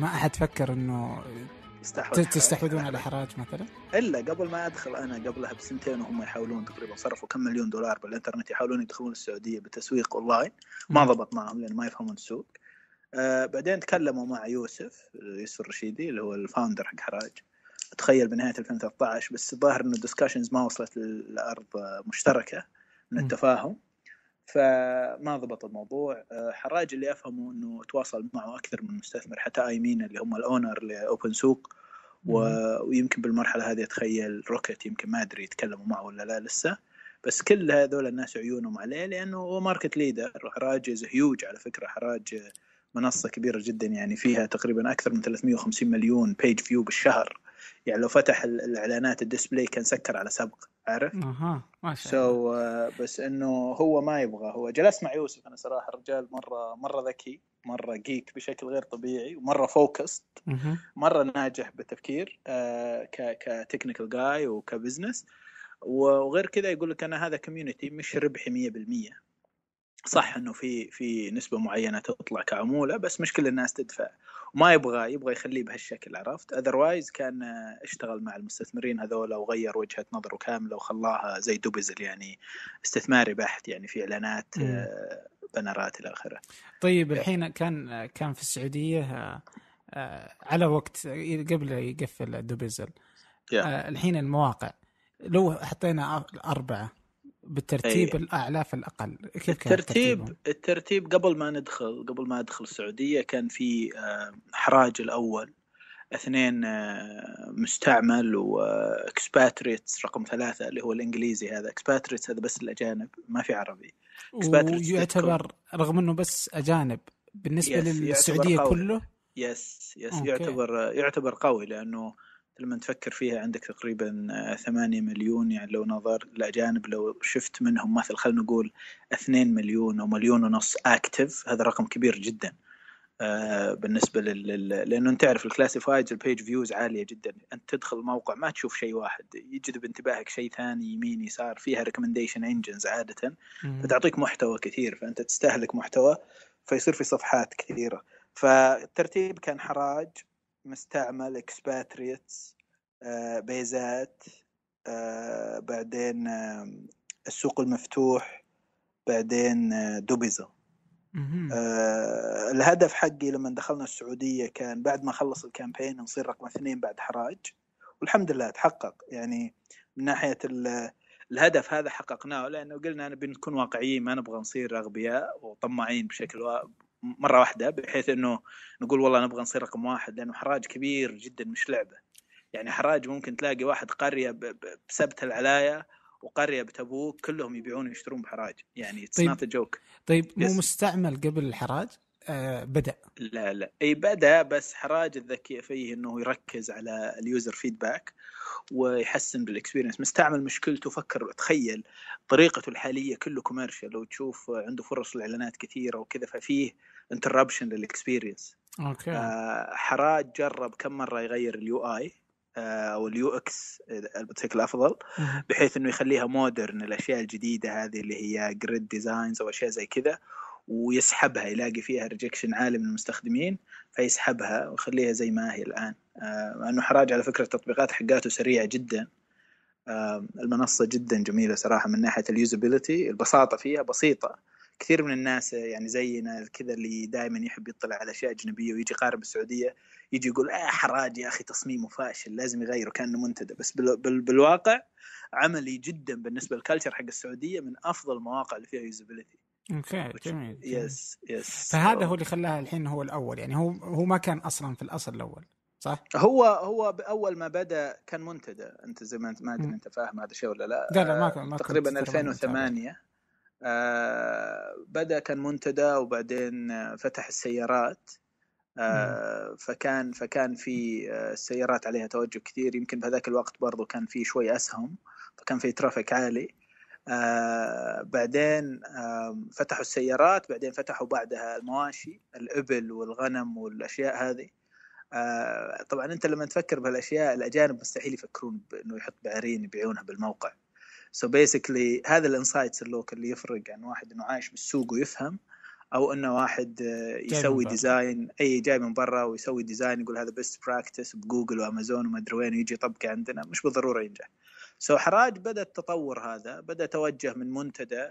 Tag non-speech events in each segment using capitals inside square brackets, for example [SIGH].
ما أحد فكر إنه تستحوذون على حراج مثلا؟ إلا قبل ما أدخل أنا قبلها بسنتين وهم يحاولون تقريبا صرفوا كم مليون دولار بالإنترنت يحاولون يدخلون السعودية بتسويق أونلاين. ما ضبط معهم لأن ما يفهمون السوق. آه بعدين تكلموا مع يوسف يوسف الرشيدي اللي هو ال founder حق حراج. تخيل بنهاية 2013 بس الظاهر إنه ال discussions ما وصلت لأرض مشتركة من التفاهم. فما ضبط الموضوع. آه، حراج اللي أفهمه إنه تواصل معه أكثر من مستثمر حتى ايمين اللي هم ال owner ل OpenSooq. و... ويمكن بالمرحلة هذه أتخيل Rocket يمكن ما أدري يتكلموا معه ولا لا لسه. بس كل هذول الناس عيونهم عليه لأنه هو market leader وحراج هيوج على فكرة. حراج منصة كبيرة جدا يعني فيها تقريبا أكثر من 350 مليون page view بالشهر. يعني لو فتح الإعلانات ال display كان سكر على سبق عارف؟ أها ما شاء الله. so, uh, بس إنه هو ما يبغى هو جلس مع يوسف. أنا صراحة الرجال مرة مرة ذكي مرة geek بشكل غير طبيعي ومرة focused مرة ناجح بالتفكير uh, ك technical guy وك business وغير كذا يقول لك أنا هذا community مش ربحي 100% صح إنه في في نسبة معينة تطلع كعمولة بس مش كل الناس تدفع. وما يبغى يبغى يخليه بهالشكل عرفت؟ otherwise كان اشتغل مع المستثمرين هذول وغير وجهة نظره كاملة وخلاها زي Dubizzle يعني استثماري بحت يعني في إعلانات آه، بنرات إلى آخره. طيب الحين كان كان في السعودية آه، على وقت قبل يقفل Dubizzle yeah. الحين المواقع. لو حطينا أربعة بالترتيب أي. الاعلى في الأقل. كيف كان الترتيب الترتيب قبل ما ندخل قبل ما أدخل السعودية كان في آه، حراج الأول اثنين آه، مستعمل و Expatriates رقم ثلاثة اللي هو الإنجليزي هذا. Expatriates هذا بس الأجانب ما في عربي. ويعتبر رغم إنه بس أجانب بالنسبة للسعودية كله؟ yes yes okay. يعتبر يعتبر قوي لأنه لما تفكر فيها عندك تقريبا آه، ثمانية مليون يعني لو نظر الأجانب لو شفت منهم مثل خلينا نقول اثنين مليون أو مليون ونص active هذا رقم كبير جدا. آه، بالنسبة لل... لأنه أنت تعرف ال classifieds ال page views عالية جدا. أنت تدخل الموقع ما تشوف شيء واحد يجذب انتباهك شيء ثاني يمين يسار فيها recommendation engines عادة. فتعطيك محتوى كثير فأنت تستهلك محتوى فيصير في صفحات كثيرة. فالترتيب كان حراج. مستعمل Expatriates آه، بيزات آه، بعدين آه، السوق المفتوح بعدين Dubizzle. الهدف حقي لما دخلنا السعودية كان بعد ما خلص ال campaign نصير رقم اثنين بعد حراج والحمد لله تحقق. يعني من ناحية الهدف هذا حققناه لأنه قلنا أنا بنكون واقعيين ما نبغى نصير أغبياء وطماعين بشكل مرة واحدة بحيث إنه نقول والله نبغى نصير رقم واحد لأنه حراج كبير جدا مش لعبة. يعني حراج ممكن تلاقي واحد قرية بسبت العلايه وقرية بتبوك كلهم يبيعون ويشترون بحراج. يعني it's not joke طيب مو مستعمل قبل الحراج؟ بدأ. لا لا. إي بدأ بس حراج الذكي فيه إنه يركز على ال user feedback ويحسن بال experience مستعمل مشكلته فكر تخيل طريقته الحالية كله commercial لو تشوف عنده فرص الاعلانات كثيرة وكذا ففيه interruption لل experience okay. آه حراج جرب كم مرة يغير ال UI آه، أو ال UX بشكل أفضل بحيث إنه يخليها modern الأشياء الجديدة هذه اللي هي grid designs أو أشياء زي كذا. ويسحبها يلاقي فيها rejection عالي من المستخدمين فيسحبها ويخليها زي ما هي الآن. آه انه حراج على فكرة التطبيقات حقاته سريعة جدا. المنصة جدا جميلة صراحة من ناحية ال usability البساطة فيها بسيطة. كثير من الناس يعني زينا كذا اللي دائما يحب يطلع على أشياء أجنبية ويجي يقارن بالسعودية يجي يقول آه حراج يا أخي تصميمه فاشل لازم يغيره كأنه منتدى. بس بال بال بالواقع عملي جدا بالنسبة لل culture حق السعودية من أفضل المواقع اللي فيها usability okay جميل يس يس فهذا هو اللي خلاها الحين هو الأول يعني هو هو ما كان أصلا في الأصل الأول صح؟ هو هو اول ما بدأ كان منتدى. أنت زي ما انت ما أدري أنت فاهم هذا الشيء ولا لا. لا لا ما كان ما تقريبا 2008 آه بدأ كان منتدى وبعدين فتح السيارات. آه فكان فكان في آه، السيارات عليها توجه كثير. يمكن بهذاك الوقت برضو كان في شوي أسهم فكان في traffic عالي. آه بعدين آه فتحوا السيارات بعدين فتحوا بعدها المواشي الإبل والغنم والأشياء هذه. آه طبعا أنت لما تفكر بهالأشياء الأجانب مستحيل يفكرون بإنه يحط بعرين يبيعونها بالموقع. so so basically هذا ال insights ال local اللي يفرق عن واحد إنه عايش بالسوق ويفهم أو إنه واحد يسوي design أي جاي من برا ويسوي design يقول هذا best practice بجوجل وأمازون وما أدري وين ويجي يطبقه عندنا. مش بالضرورة ينجح. so حراج بدأ التطور هذا بدأ توجه من منتدى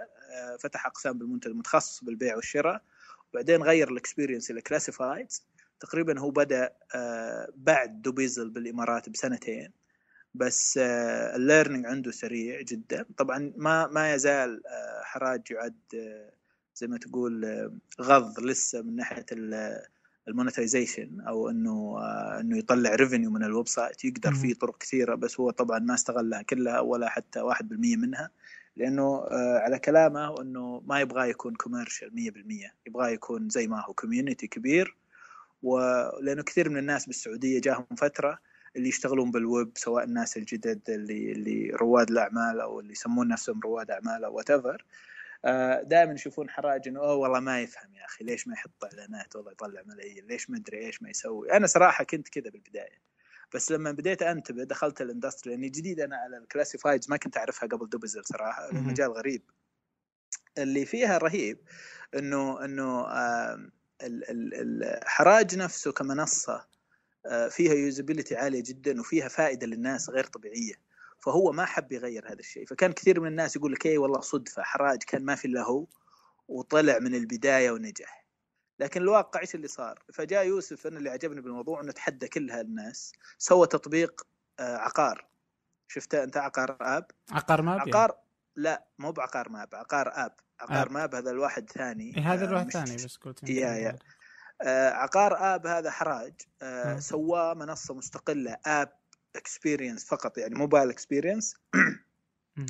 فتح أقسام بالمنتدى متخصص بالبيع والشراء وبعدين غير ال experience إلى classifieds تقريبا هو بدأ بعد دوبيزل بالإمارات بسنتين بس ال learning عنده سريع جدا. طبعا ما ما يزال حراج يعد زي ما تقول غض لسه من ناحية ال monetization أو إنه إنه يطلع revenue من ال website يقدر فيه طرق كثيرة بس هو طبعا ما استغلها كلها ولا حتى 1% منها لأنه على كلامه إنه ما يبغى يكون commercial 100% يبغى يكون زي ما هو community كبير. ولأنه كثير من الناس بالسعودية جاهم فترة اللي يشتغلون بالويب سواء الناس الجدد اللي اللي رواد الأعمال أو اللي يسمون نفسهم رواد أعمال أو whatever دائما يشوفون حراج إنه أوه والله ما يفهم يا أخي ليش ما يحط إعلانات؟ والله يطلع ملايين ليش ما أدري إيش ما يسوي؟ أنا صراحة كنت كذا بالبداية. بس لما بديت أنتبه دخلت ال industry لأني جديد أنا على ال classifieds ما كنت أعرفها قبل دوبزل صراحة المجال غريب. اللي فيها رهيب إنه إنه الحراج نفسه كمنصة فيها usability عالية جدا وفيها فائدة للناس غير طبيعية. فهو ما حب يغير هذا الشيء. فكان كثير من الناس يقول لك اي والله صدفة حراج كان ما في إلا هو وطلع من البداية ونجح. لكن الواقع إيش اللي صار؟ فجاء يوسف أنا اللي عجبني بالموضوع إنه تحدى كل هالناس سوى تطبيق عقار. شفته أنت؟ عقار آب؟ عقار ماب عقار؟ لا مو بعقار ماب عقار آب. عقار آب. ماب هذا الواحد ثاني. إيه هذا الواحد ثاني بس قلت يا يا. آه عقار آب هذا حراج آه سواه منصة مستقلة app experience فقط يعني mobile experience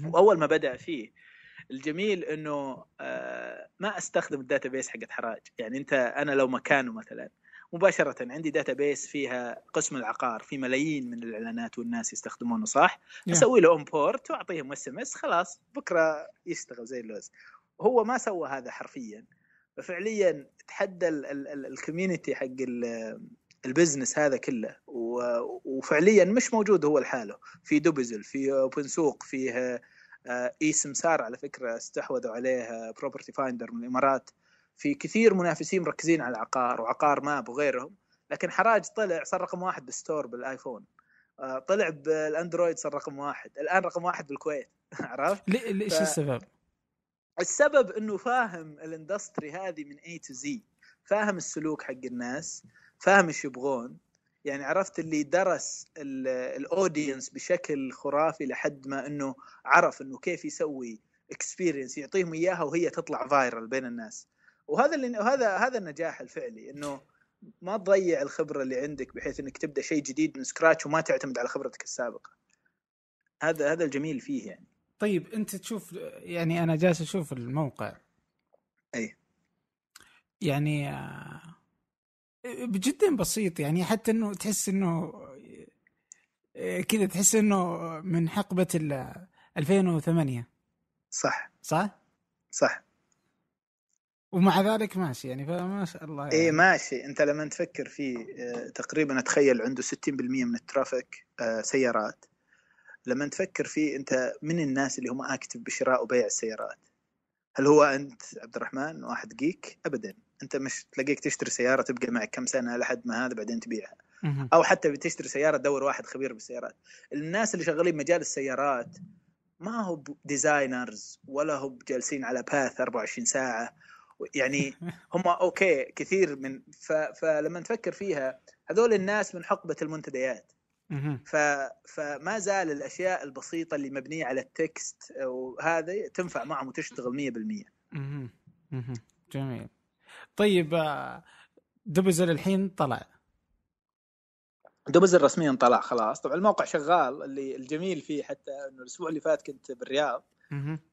وأول ما بدأ فيه الجميل إنه آه ما أستخدم ال database حقت حراج. يعني أنت أنا لو مكانه مثلا مباشرة عندي database فيها قسم العقار في ملايين من الإعلانات والناس يستخدمونه صح؟ Yeah. أسوي له import وأعطيهم SMS خلاص بكرة يشتغل زي اللوز. هو ما سوى هذا حرفيا. ففعليا تحدى ال community حق ال business هذا كله وفعليا مش موجود هو لحاله. في دوبزل في اوبن سوق فيه اي سمسار على فكرة استحوذوا عليه بروبرتي فايندر من الإمارات. في كثير منافسين مركزين على العقار وعقار ماب وغيرهم لكن حراج طلع صار رقم واحد بال store بالآيفون. طلع بالأندرويد صار رقم واحد. الآن رقم واحد بالكويت. [LAUGHS] عرفت؟ ليش ف... السبب؟ السبب إنه فاهم ال industry هذه من A to Z فاهم السلوك حق الناس. فاهم إيش يبغون؟ يعني عرفت اللي درس ال audience بشكل خرافي لحد ما إنه عرف إنه كيف يسوي experience يعطيهم إياها وهي تطلع viral بين الناس. وهذا اللي هذا هذا النجاح الفعلي إنه ما تضيع الخبرة اللي عندك بحيث إنك تبدأ شيء جديد من scratch وما تعتمد على خبرتك السابقة. هذا هذا الجميل فيه يعني. طيب أنت تشوف يعني أنا جالس أشوف الموقع. أي. يعني جدا بسيط يعني حتى إنه تحس إنه كذا تحس إنه من حقبة ال 2008 صح. صح؟ صح. ومع ذلك ماشي يعني فما شاء الله إيه، يعني. اي ماشي. أنت لما تفكر فيه تقريبا أتخيل عنده 60% من ال traffic سيارات. لما تفكر فيه أنت من الناس اللي هم active بشراء وبيع السيارات هل هو أنت عبد الرحمن واحد جيك ابدا. أنت مش تلاقيك تشتري سيارة تبقى معك كم سنة لحد ما هذا بعدين تبيعها. أو حتى بتشتري سيارة تدور واحد خبير بالسيارات. الناس اللي شغالين مجال السيارات ما هو ديزاينرز ولا هو جالسين على باث 24 ساعة. يعني [LAUGHS] هم أوكي كثير من ف... فلما نفكر فيها هذول الناس من حقبة المنتديات. ف... فما زال الأشياء البسيطة اللي مبنية على التكست وهذا تنفع معهم وتشتغل 100% جميل. طيب Dubizzle الحين طلع. Dubizzle رسميا طلع خلاص. طبعا الموقع شغال اللي الجميل فيه حتى إنه الأسبوع اللي فات كنت بالرياض.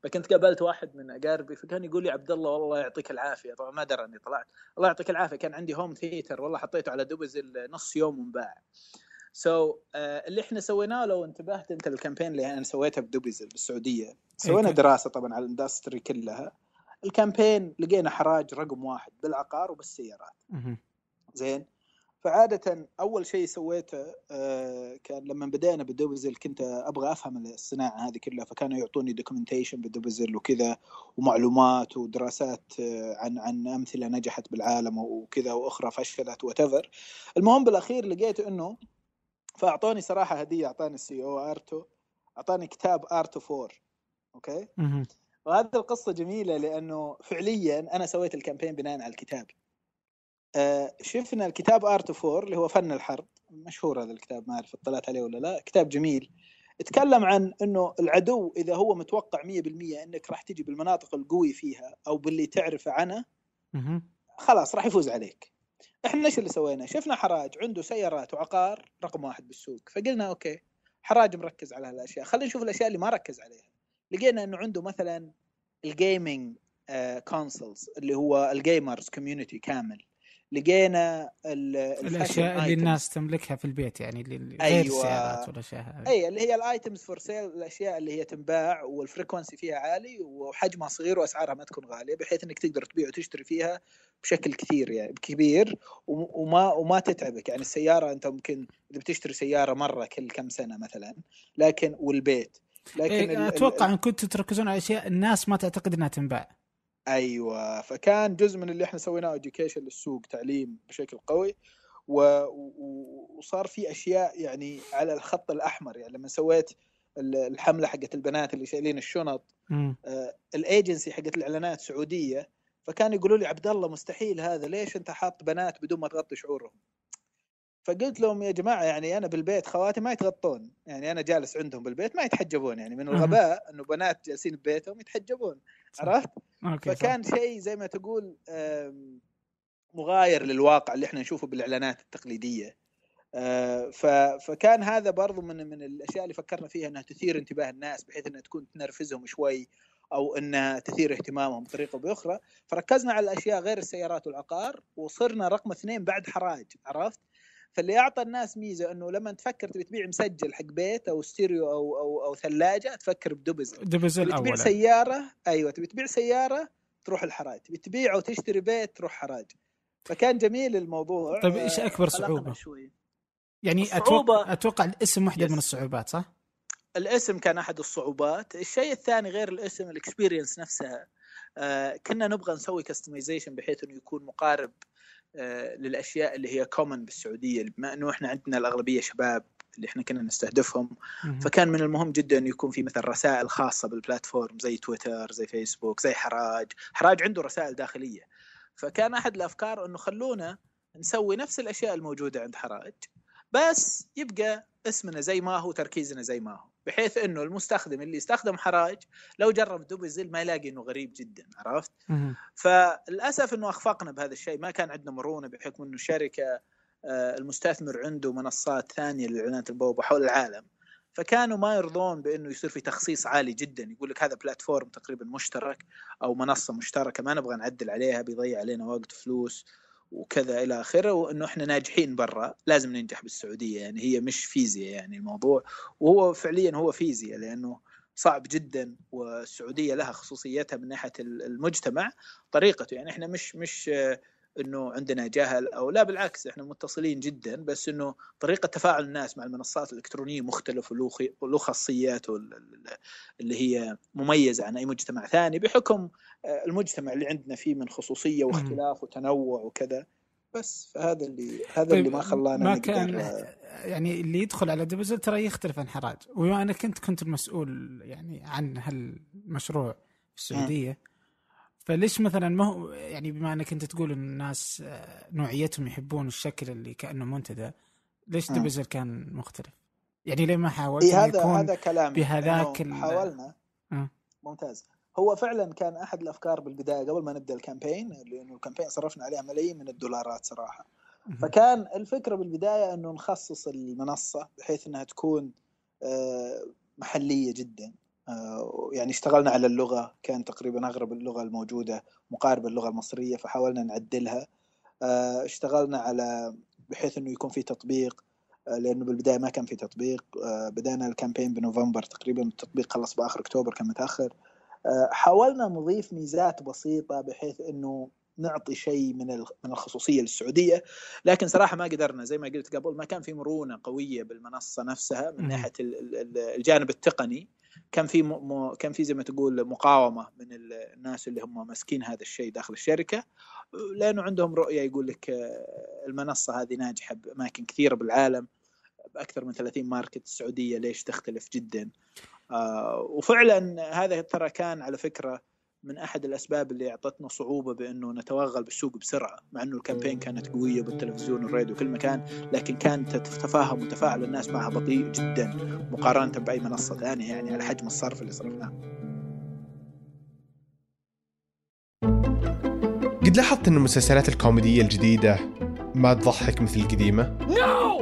فكنت قابلت واحد من أقاربي فكان يقول لي عبد الله والله يعطيك العافية. طبعا ما درى إني طلعت. الله يعطيك العافية. كان عندي home theater والله حطيته على Dubizzle نص يوم وانباع. so so, uh, اللي إحنا سويناه لو انتبهت أنت ال campaign اللي أنا سويتها ب Dubizzle بالسعودية. سوينا دراسة طبعا على ال industry كلها. ال campaign لقينا حراج رقم واحد بالعقار وبالسيارات. زين؟ فعادة أول شيء سويته آه، كان لما بدأنا بال Dubizzle كنت أبغى أفهم الصناعة هذه كلها فكانوا يعطوني documentation بال Dubizzle وكذا ومعلومات ودراسات آه، عن عن أمثلة نجحت بالعالم وكذا وأخرى فشلت وتفر المهم بالأخير لقيت إنه فأعطوني صراحة هدية أعطاني ال CEO Art of أعطاني كتاب Art of War okay؟ وهذه القصة جميلة لأنه فعليا أنا سويت ال campaign بناء على الكتاب. آه، شفنا الكتاب Art of War اللي هو فن الحرب. مشهور هذا الكتاب ما أعرف اطلعت عليه ولا لا. كتاب جميل. تكلم عن إنه العدو إذا هو متوقع 100% إنك راح تجي بالمناطق القوي فيها أو باللي تعرفه عنه خلاص راح يفوز عليك. إحنا إيش اللي سوينا؟ شفنا حراج عنده سيارات وعقار رقم واحد بالسوق. فقلنا okay حراج مركز على هالأشياء. خلينا نشوف الأشياء اللي ما ركز عليها. لقينا إنه عنده مثلا ال gaming consoles اللي هو ال gamers community كامل. لقينا الأشياء اللي الناس تملكها في البيت يعني اللي غير أيوة. السيارات والأشياء أي اللي هي ال items for sale الأشياء اللي هي تنباع وال frequency فيها عالي وحجمها صغير وأسعارها ما تكون غالية بحيث إنك تقدر تبيع وتشتري فيها بشكل كثير يعني كبير وما وما تتعبك. يعني السيارة أنت ممكن إذا بتشتري سيارة مرة كل كم سنة مثلا لكن والبيت. لكن إيه أتوقع إن كنتوا تركزون على أشياء الناس ما تعتقد إنها تنباع. أيوه فكان جزء من اللي إحنا سويناه education للسوق تعليم بشكل قوي و... وصار في أشياء يعني على الخط الأحمر يعني لما سويت الحملة حقت البنات اللي شايلين الشنط آه الايجنسي حقت الإعلانات سعودية فكانوا يقولوا لي عبد الله مستحيل هذا ليش أنت حاط بنات بدون ما تغطي شعورهم؟ فقلت لهم يا جماعة يعني أنا بالبيت خواتي ما يتغطون. يعني أنا جالس عندهم بالبيت ما يتحجبون. يعني من الغباء إنه بنات جالسين ببيتهم يتحجبون. عرفت؟ فكان شيء زي ما تقول مغاير للواقع اللي إحنا نشوفه بالإعلانات التقليدية. آه، فكان هذا برضو من من الأشياء اللي فكرنا فيها إنها تثير انتباه الناس بحيث إنها تكون تنرفزهم شوي أو إنها تثير اهتمامهم بطريقة أو بأخرى. فركزنا على الأشياء غير السيارات والعقار وصرنا رقم اثنين بعد حراج. عرفت؟ فاللي أعطى الناس ميزة إنه لما تفكر تبي تبيع مسجل حق بيت أو ستيريو أو أو أو ثلاجة تفكر بدبزل دبزل تبي تبيع سيارة أيوه تبي تبيع سيارة تروح الحراج. تبي تبيع أو تشتري بيت تروح حراج. فكان جميل الموضوع. طيب إيش أكبر صعوبة؟ يعني أتوقع أتوقع الاسم واحدة من الصعوبات صح؟ الاسم كان أحد الصعوبات، الشيء الثاني غير الاسم ال experience نفسها. آه كنا نبغى نسوي customization بحيث إنه يكون مقارب آه، للأشياء اللي هي common بالسعودية. بما إنه إحنا عندنا الأغلبية شباب اللي إحنا كنا نستهدفهم فكان من المهم جدا إنه يكون في مثلا رسائل خاصة بال platform زي تويتر زي فيسبوك زي حراج. حراج عنده رسائل داخلية. فكان أحد الأفكار إنه خلونا نسوي نفس الأشياء الموجودة عند حراج. بس يبقى اسمنا زي ما هو تركيزنا زي ما هو. بحيث إنه المستخدم اللي يستخدم حراج لو جرب دوبزل ما يلاقي إنه غريب جدا عرفت؟ فللأسف إنه أخفقنا بهذا الشيء. ما كان عندنا مرونة بحكم إنه الشركة آه، المستثمر عنده منصات ثانية للاعلانات البوابة حول العالم. فكانوا ما يرضون بإنه يصير في تخصيص عالي جدا. يقول لك هذا بلاتفورم تقريبا مشترك أو منصة مشتركة ما نبغى نعدل عليها بيضيع علينا وقت فلوس. وكذا إلى آخره وإنه إحنا ناجحين برا لازم ننجح بالسعودية. يعني هي مش فيزياء يعني الموضوع. وهو فعليا هو فيزياء لأنه صعب جدا والسعودية لها خصوصيتها من ناحية المجتمع طريقته. يعني إحنا مش مش إنه عندنا جهل أو لا بالعكس إحنا متصلين جدا بس إنه طريقة تفاعل الناس مع المنصات الإلكترونية مختلفة وله خاصيات اللي هي مميزة عن أي مجتمع ثاني بحكم آه، المجتمع اللي عندنا فيه من خصوصية واختلاف وتنوع وكذا. بس فهذا اللي هذا طيب اللي ما خلانا ما كان يعني اللي يدخل على دبزل ترى يختلف عن حراج. وبما إنك أنت كنت المسؤول يعني عن هالمشروع في السعودية م. فليش مثلا ما هو يعني بما إنك أنت تقول إن الناس آه، نوعيتهم يحبون الشكل اللي كأنه منتدى ليش دبزل كان مختلف؟ يعني ليه ما حاولت إيه هذا يكون هذا كلامي بهذاك حاولنا. أه. ممتاز. هو فعلا كان أحد الأفكار بالبداية قبل ما نبدأ ال campaign لأنه ال campaign صرفنا عليها ملايين من الدولارات صراحة. فكان الفكرة بالبداية إنه نخصص المنصة بحيث إنها تكون آه، محلية جدا. يعني اشتغلنا على اللغة كان تقريبا أغلب اللغة الموجودة مقاربة اللغة المصرية فحاولنا نعدلها. آه، اشتغلنا على بحيث أنه يكون في تطبيق آه، لأنه بالبداية ما كان في تطبيق. بدأنا الكامبين بنوفمبر تقريبا التطبيق خلص بآخر أكتوبر كان متأخر. حاولنا نضيف ميزات بسيطة بحيث أنه نعطي شيء من من الخصوصية للسعوديه لكن صراحة ما قدرنا زي ما قلت قبل ما كان في مرونة قوية بالمنصة نفسها من ناحية الجانب التقني. كان في م... كان في زي ما تقول مقاومة من الناس اللي هم ماسكين هذا الشيء داخل الشركة. لأنه عندهم رؤية يقول لك المنصة هذه ناجحة بأماكن كثيرة بالعالم بأكثر من 30 market السعوديه ليش تختلف جدا؟ آه وفعلا هذا ترى كان على فكرة من أحد الأسباب اللي أعطتنا صعوبة بأنه نتوغل بالسوق بسرعة مع أنه ال campaign كانت قوية بالتلفزيون والراديو وكل مكان لكن كانت تتفاهم وتفاعل الناس معها بطيء جدا مقارنة بأي منصة ثانية يعني على حجم الصرف اللي صرفناه. قد لاحظت إن المسلسلات الكوميدية الجديدة ما تضحك مثل القديمة؟ no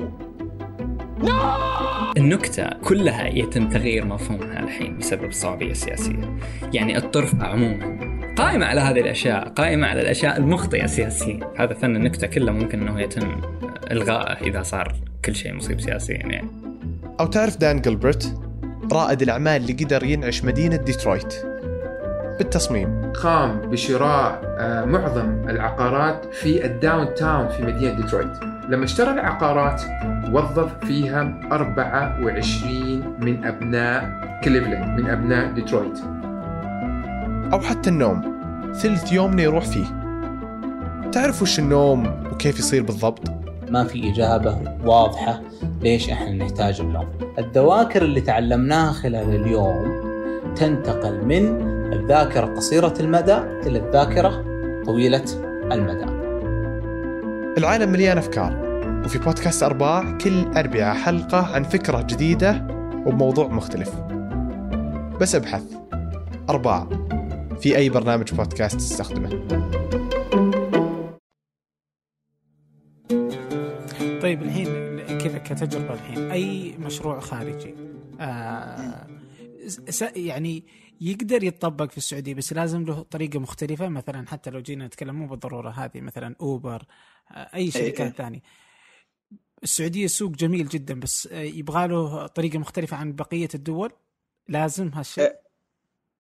no النكتة كلها يتم تغيير مفهومها الحين بسبب الصوابية السياسية يعني الطرف عموما قائمة على هذه الأشياء قائمة على الأشياء المخطئة سياسيا. هذا فن النكتة كله ممكن أنه يتم إلغائه إذا صار كل شيء مصيب سياسيا يعني. أو تعرف دان جلبرت رائد الأعمال اللي قدر ينعش مدينة ديترويت. بالتصميم. قام بشراء آه، معظم العقارات في ال downtown في مدينة ديترويت. لما اشترى العقارات وظف فيها 24 من أبناء كليفلاند من أبناء ديترويت. أو حتى النوم ثلث يومنا يروح فيه. تعرف وش النوم وكيف يصير بالضبط؟ ما في إجابة واضحة ليش إحنا نحتاج النوم. الذواكر اللي تعلمناها خلال اليوم تنتقل من الذاكرة قصيرة المدى إلى الذاكرة طويلة المدى. العالم مليان أفكار وفي بودكاست أرباع كل أربعة حلقة عن فكرة جديدة وبموضوع مختلف. بس أبحث. أرباع. في أي برنامج بودكاست تستخدمه. طيب الحين كذا كتجربة الحين. أي مشروع خارجي؟ آه يعني يقدر يتطبق في السعودية بس لازم له طريقة مختلفة. مثلا حتى لو جينا نتكلم مو بالضرورة هذه مثلا أوبر أي إيه، شركات إيه. ثانية. السعودية سوق جميل جدا بس يبغى له طريقة مختلفة عن بقية الدول؟ لازم هالشيء؟ أه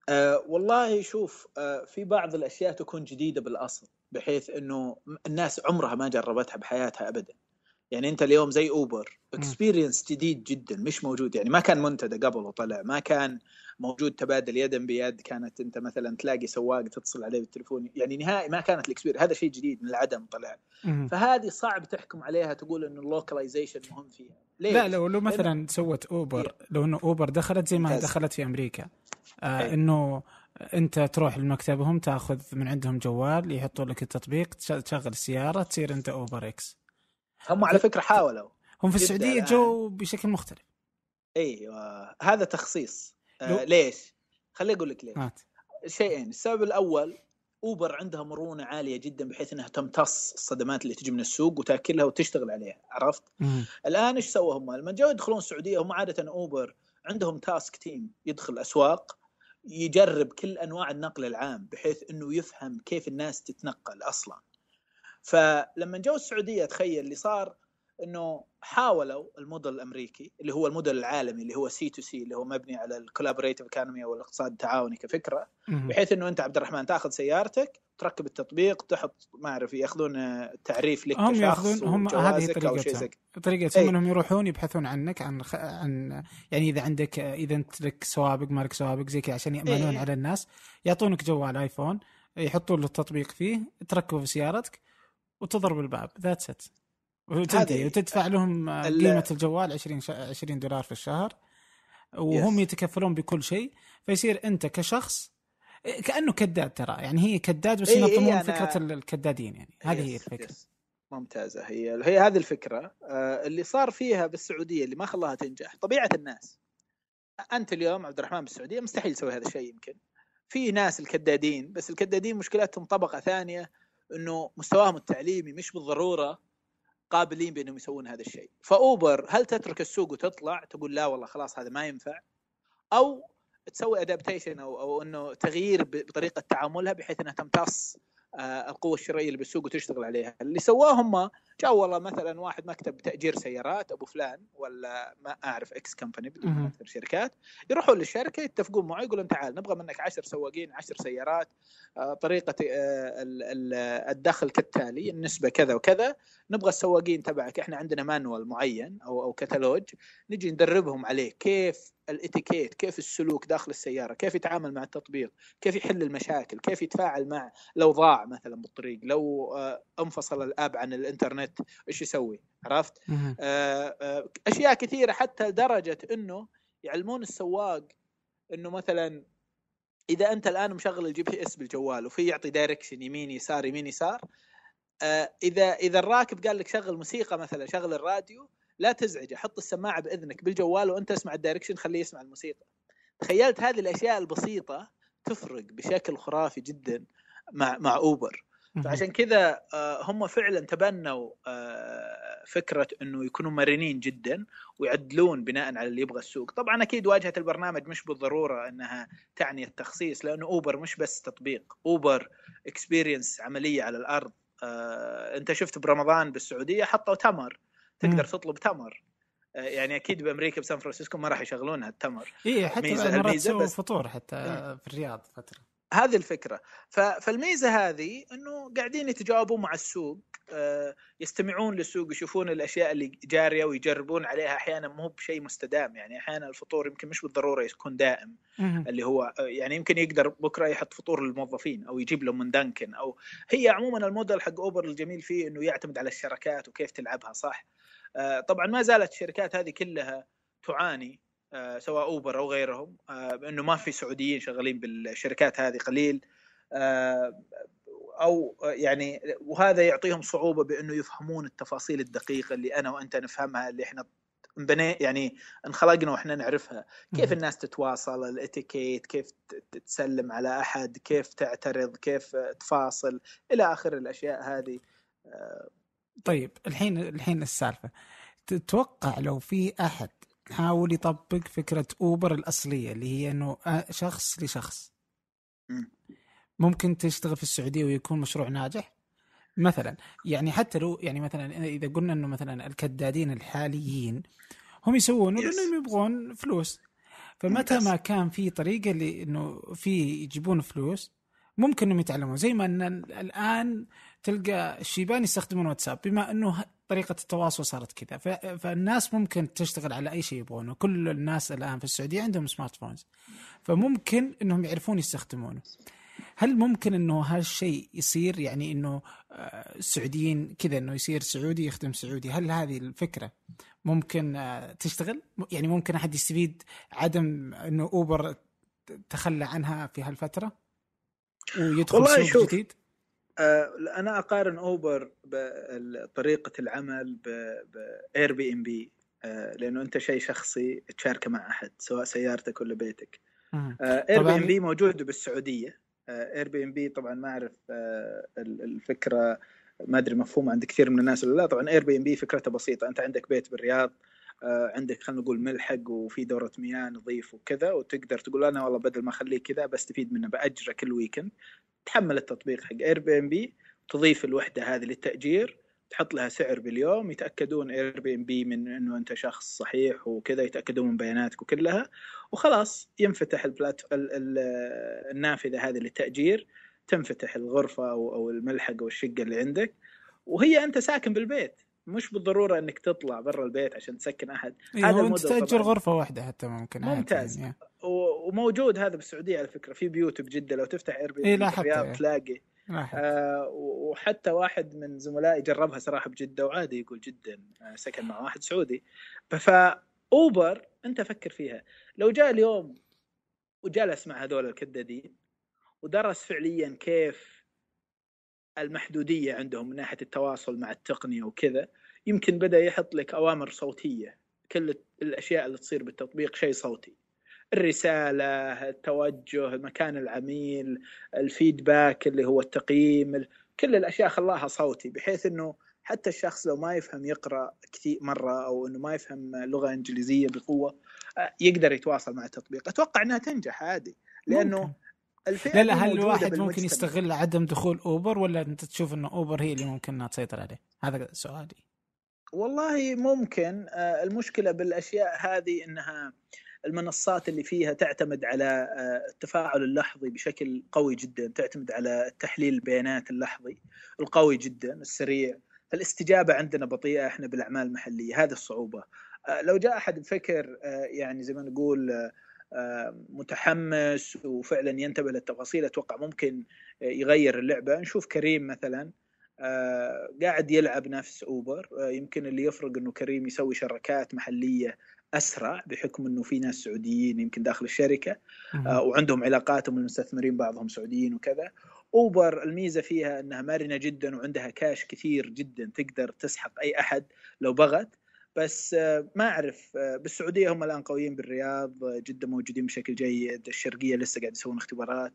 أه والله شوف أه في بعض الأشياء تكون جديدة بالأصل بحيث إنه الناس عمرها ما جربتها بحياتها ابدا. يعني أنت اليوم زي أوبر experience جديد جدا مش موجود. يعني ما كان منتدى قبل وطلع ما كان موجود تبادل يدا بيد كانت انت مثلا تلاقي سواق تتصل عليه بالتليفون. يعني نهائي ما كانت ال experience هذا شيء جديد من العدم طلع. فهذه صعب تحكم عليها تقول إنه ال localization مهم فيها. ليش؟ لا لو لو مثلا سوت أوبر لو إنه أوبر دخلت زي ما دخلت في أمريكا آه إنه أنت تروح لمكتبهم تأخذ من عندهم جوال يحطوا لك التطبيق تشغل السيارة تصير أنت أوبر إكس. هم على فكرة حاولوا هم في السعودية جو بشكل مختلف. أيوه هذا تخصيص. آه ليش؟ خليني أقول لك ليش مات. شيئين السبب الأول أوبر عندها مرونة عالية جدا بحيث إنها تمتص الصدمات اللي تجي من السوق وتأكلها وتشتغل عليها عرفت؟ مم. الآن إيش سووا هم؟ لما جاوا يدخلون السعودية هم عادة أوبر عندهم تاسك تيم يدخل أسواق يجرب كل أنواع النقل العام بحيث إنه يفهم كيف الناس تتنقل أصلا. فلما جو السعودية تخيل اللي صار إنه حاولوا الموديل الأمريكي اللي هو الموديل العالمي اللي هو سي تو سي اللي هو مبني على ال collaborative economy أو الاقتصاد التعاوني كفكرة بحيث إنه أنت عبد الرحمن تاخذ سيارتك تركب التطبيق تحط ما أعرف يأخذون تعريف لك هم يأخذون هم هذه طريقتهم. طريقتهم إنهم يروحون يبحثون عنك عن خ... عن يعني إذا عندك إذا أنت لك سوابق ما لك سوابق زي كذا عشان يأمنون إيه. على الناس. يعطونك جوال ايفون يحطون له التطبيق فيه تركبه في سيارتك وتضرب الباب. that's it وتنتهي وتدفع لهم قيمة الجوال 20 20 دولار في الشهر وهم يتكفلون بكل شيء فيصير أنت كشخص كأنه كداد ترى يعني هي كداد بس ينظمون إيه فكرة الكدادين يعني. هذه هي الفكرة. yes. ممتازة هي هي هذه الفكرة. آه، اللي صار فيها بالسعودية اللي ما خلاها تنجح طبيعة الناس. أنت اليوم عبد الرحمن بالسعودية مستحيل تسوي هذا الشيء يمكن. في ناس الكدادين بس الكدادين مشكلتهم طبقة ثانية إنه مستواهم التعليمي مش بالضرورة. قابلين بأنهم يسوون هذا الشيء. فأوبر هل تترك السوق وتطلع؟ تقول لا والله خلاص هذا ما ينفع. أو تسوي adaptation أو أو إنه تغيير بطريقة تعاملها بحيث إنها تمتص القوة الشرائية اللي بالسوق وتشتغل عليها. اللي سواه هم جاء والله مثلا واحد مكتب تأجير سيارات أبو فلان ولا ما أعرف X company بدون اذكر شركات يروحون للشركة يتفقون معه يقولون تعال نبغى منك 10 سواقين 10 سيارات آه، طريقة آه، الدخل كالتالي النسبة كذا وكذا نبغى السواقين تبعك إحنا عندنا مانوال معين أو أو كتالوج نجي ندربهم عليه كيف الاتيكيت كيف السلوك داخل السيارة كيف يتعامل مع التطبيق كيف يحل المشاكل كيف يتفاعل مع لو ضاع مثلا بالطريق لو آه، انفصل الآب عن الإنترنت إيش يسوي؟ عرفت؟ آه، آه، أشياء كثيرة حتى لدرجة إنه يعلمون السواق إنه مثلا إذا أنت الآن مشغل ال GPS بالجوال وفي يعطي direction يمين يسار يمين يسار إذا إذا الراكب قال لك شغل موسيقى مثلا شغل الراديو لا تزعجه حط السماعة بإذنك بالجوال وأنت اسمع ال direction خليه يسمع الموسيقى. تخيلت هذه الأشياء البسيطة تفرق بشكل خرافي جدا مع مع أوبر. فعشان كذا آه، هم فعلا تبنوا آه، فكرة إنه يكونوا مرنين جدا ويعدلون بناء على اللي يبغى السوق. طبعا أكيد واجهة البرنامج مش بالضرورة إنها تعني التخصيص لأنه أوبر مش بس تطبيق. أوبر experience عملية على الأرض. آه، أنت شفت برمضان بالسعودية حطوا تمر. تقدر تطلب تمر. آه، يعني أكيد بأمريكا بسان فرانسيسكو ما راح يشغلونها التمر. إي حتى مرات تسوي فطور حتى في الرياض فترة. هذه الفكرة. فالميزة هذه إنه قاعدين يتجاوبون مع السوق آه، يستمعون للسوق يشوفون الأشياء اللي جارية ويجربون عليها. أحيانا مو بشيء مستدام يعني أحيانا الفطور يمكن مش بالضرورة يكون دائم. اللي هو يعني يمكن يقدر بكرة يحط فطور للموظفين أو يجيب لهم من دانكن أو هي عموما الموديل حق أوبر الجميل فيه إنه يعتمد على الشركات وكيف تلعبها صح؟ آه، طبعا ما زالت الشركات هذه كلها تعاني آه، سواء أوبر أو غيرهم آه، إنه ما في سعوديين شغالين بالشركات هذه قليل أو يعني وهذا يعطيهم صعوبة بإنه يفهمون التفاصيل الدقيقة اللي أنا وأنت نفهمها اللي إحنا بني يعني انخلقنا وإحنا نعرفها. كيف الناس تتواصل الإتيكيت كيف تسلم على أحد كيف تعترض كيف تفاصل إلى آخر الأشياء هذه. طيب الحين الحين السالفة. تتوقع لو في أحد حاول يطبق فكرة أوبر الأصلية اللي هي إنه شخص لشخص. ممكن تشتغل في السعودية ويكون مشروع ناجح. مثلا يعني حتى لو يعني مثلا إذا قلنا إنه مثلا الكدادين الحاليين هم يسوونه لأنهم يبغون فلوس. فمتى ما كان في طريقة اللي انه في يجيبون فلوس ممكن إنهم يتعلمون. زي ما ان الآن تلقى الشيبان يستخدمون واتساب بما إنه طريقة التواصل صارت كذا فالناس ممكن تشتغل على أي شيء يبغونه. كل الناس الآن في السعودية عندهم سمارت فونز فممكن إنهم يعرفون يستخدمونه. هل ممكن إنه هالشيء يصير؟ يعني إنه آه، السعوديين كذا إنه يصير سعودي يخدم سعودي هل هذه الفكرة ممكن آه، تشتغل؟ يعني ممكن أحد يستفيد عدم إنه أوبر تخلى عنها في هالفترة ويدخل سوق جديد؟ أنا أقارن أوبر بطريقة العمل ب Airbnb لأنه أنت شيء شخصي تشاركه مع أحد سواء سيارتك ولا بيتك. Airbnb موجود بالسعودية. Airbnb طبعا ما أعرف آه، الفكرة ما أدري مفهومه عند كثير من الناس ولا لا. طبعا Airbnb فكرتها بسيطة أنت عندك بيت بالرياض آه، عندك خلينا نقول ملحق وفي دورة مياه نظيف وكذا وتقدر تقول أنا والله بدل ما أخليه كذا بستفيد منه بأجره كل weekend تحمل التطبيق حق Airbnb تضيف الوحدة هذه للتأجير تحط لها سعر باليوم يتأكدون Airbnb من إنه أنت شخص صحيح وكذا يتأكدون من بياناتك وكلها وخلاص ينفتح البلا النافذة هذه للتأجير تنفتح الغرفة أو الملحق أو الشقة اللي عندك وهي أنت ساكن بالبيت. مش بالضرورة إنك تطلع برا البيت عشان تسكن أحد. إيه هذا أنت تأجر غرفة واحدة حتى ممكن ممتاز. يعني. وموجود هذا بالسعودية على فكرة في بيوت بجدة. لو تفتح Airbnb الرياض تلاقي. آه وحتى واحد من زملائي جربها صراحة بجدة وعادي يقول جدا آه، سكن مع واحد سعودي. فاوبر أنت فكر فيها. لو جاء اليوم وجلس مع هذول الكدادين ودرس فعليا كيف المحدودية عندهم من ناحية التواصل مع التقنية وكذا يمكن بدأ يحط لك أوامر صوتية. كل الأشياء اللي تصير بالتطبيق شيء صوتي. الرسالة التوجه مكان العميل الفيدباك اللي هو التقييم كل الأشياء خلاها صوتي بحيث إنه حتى الشخص لو ما يفهم يقرأ كثير مرة أو إنه ما يفهم لغة إنجليزية بقوة يقدر يتواصل مع التطبيق. أتوقع إنها تنجح عادي لأنه ممكن. لا لا هل الواحد ممكن يستغل عدم دخول أوبر ولا أنت تشوف انه أوبر هي اللي ممكن إنها تسيطر عليه؟ هذا سؤالي. والله ممكن آه، المشكلة بالأشياء هذه إنها المنصات اللي فيها تعتمد على آه، التفاعل اللحظي بشكل قوي جدا تعتمد على تحليل البيانات اللحظي القوي جدا السريع فالاستجابة عندنا بطيئة إحنا بالأعمال المحلية هذه الصعوبة آه، لو جاء أحد بفكر يعني زي ما نقول متحمس وفعلا ينتبه للتفاصيل. أتوقع ممكن يغير اللعبة. نشوف كريم مثلا قاعد يلعب نفس أوبر. يمكن اللي يفرق إنه كريم يسوي شركات محلية أسرع بحكم إنه في ناس سعوديين يمكن داخل الشركة. آه وعندهم علاقاتهم المستثمرين بعضهم سعوديين وكذا. أوبر الميزة فيها إنها مرنة جدا وعندها كاش كثير جدا تقدر تسحق أي أحد لو بغت. بس آه ما أعرف آه بالسعودية هم الآن قويين بالرياض آه، جدا موجودين بشكل جيد الشرقية لسه قاعد يسوون اختبارات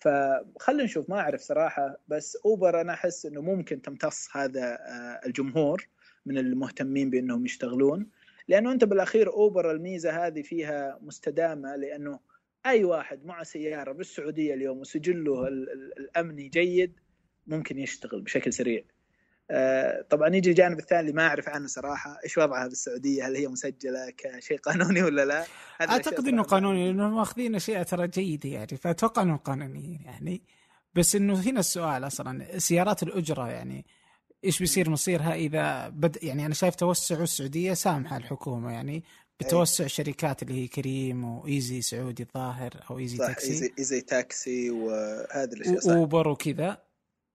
فخلينا نشوف ما أعرف صراحة بس أوبر أنا أحس إنه ممكن تمتص هذا الجمهور من المهتمين بأنهم يشتغلون لأنه أنت بالأخير أوبر الميزة هذه فيها مستدامة لأنه أي واحد معه سيارة بالسعودية اليوم وسجله الأمني جيد ممكن يشتغل بشكل سريع. آه، طبعا يجي الجانب الثاني اللي ما أعرف عنه صراحة إيش وضعها بالسعودية؟ هل هي مسجلة كشيء قانوني ولا لا؟ أعتقد إنه قانوني لأنه ماخذين أشياء ترى جيدة يعني فأتوقع إنه قانوني يعني. بس إنه هنا السؤال أصلا سيارات الأجرة يعني إيش بيصير مصيرها إذا بد يعني أنا شايف توسع السعودية سامحة الحكومة يعني بتوسع شركات اللي هي كريم وايزي سعودي الظاهر أو إيزي صح تاكسي. إيزي, إيزي تاكسي وهذه الأشياء صح. أوبر وكذا.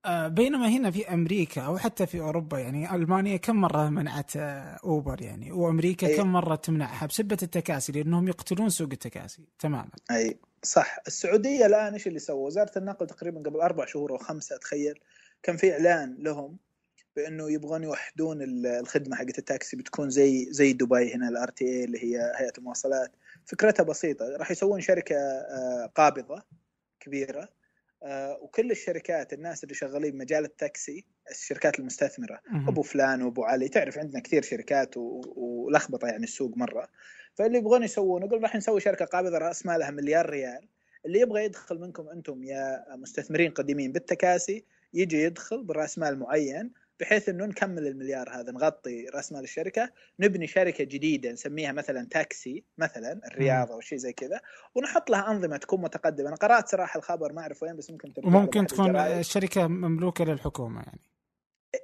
بينما هنا في أمريكا أو حتى في أوروبا يعني ألمانيا كم مرة منعت آه، أوبر يعني وأمريكا أي. كم مرة تمنعها بسبة التكاسي لأنهم يقتلون سوق التكاسي تماما. أي صح. السعودية الآن إيش اللي سووا؟ وزارة النقل تقريبا قبل أربع شهور أو خمسة أتخيل كان في إعلان لهم بأنه يبغون يوحدون الخدمة حقت التاكسي بتكون زي زي دبي هنا ال RTA اللي هي هيئة المواصلات. فكرتها بسيطة راح يسوون شركة آه، قابضة كبيرة آه، وكل الشركات الناس اللي شغالين مجال التاكسي الشركات المستثمرة أبو فلان وأبو علي تعرف عندنا كثير شركات ولخبطه يعني السوق مرة. فاللي يبغون يسوون يقول راح نسوي شركة قابضة رأس مالها مليار ريال. اللي يبغى يدخل منكم أنتم يا مستثمرين قديمين بالتكاسي يجي يدخل برأس مال معين بحيث إنه نكمل المليار هذا نغطي رأس مال الشركة نبني شركة جديدة نسميها مثلا تاكسي مثلا الرياض أو شيء زي كذا ونحط لها أنظمة تكون متقدمة. أنا قرأت صراحة الخبر ما أعرف وين بس ممكن وممكن تكون الشركة مملوكة للحكومة يعني.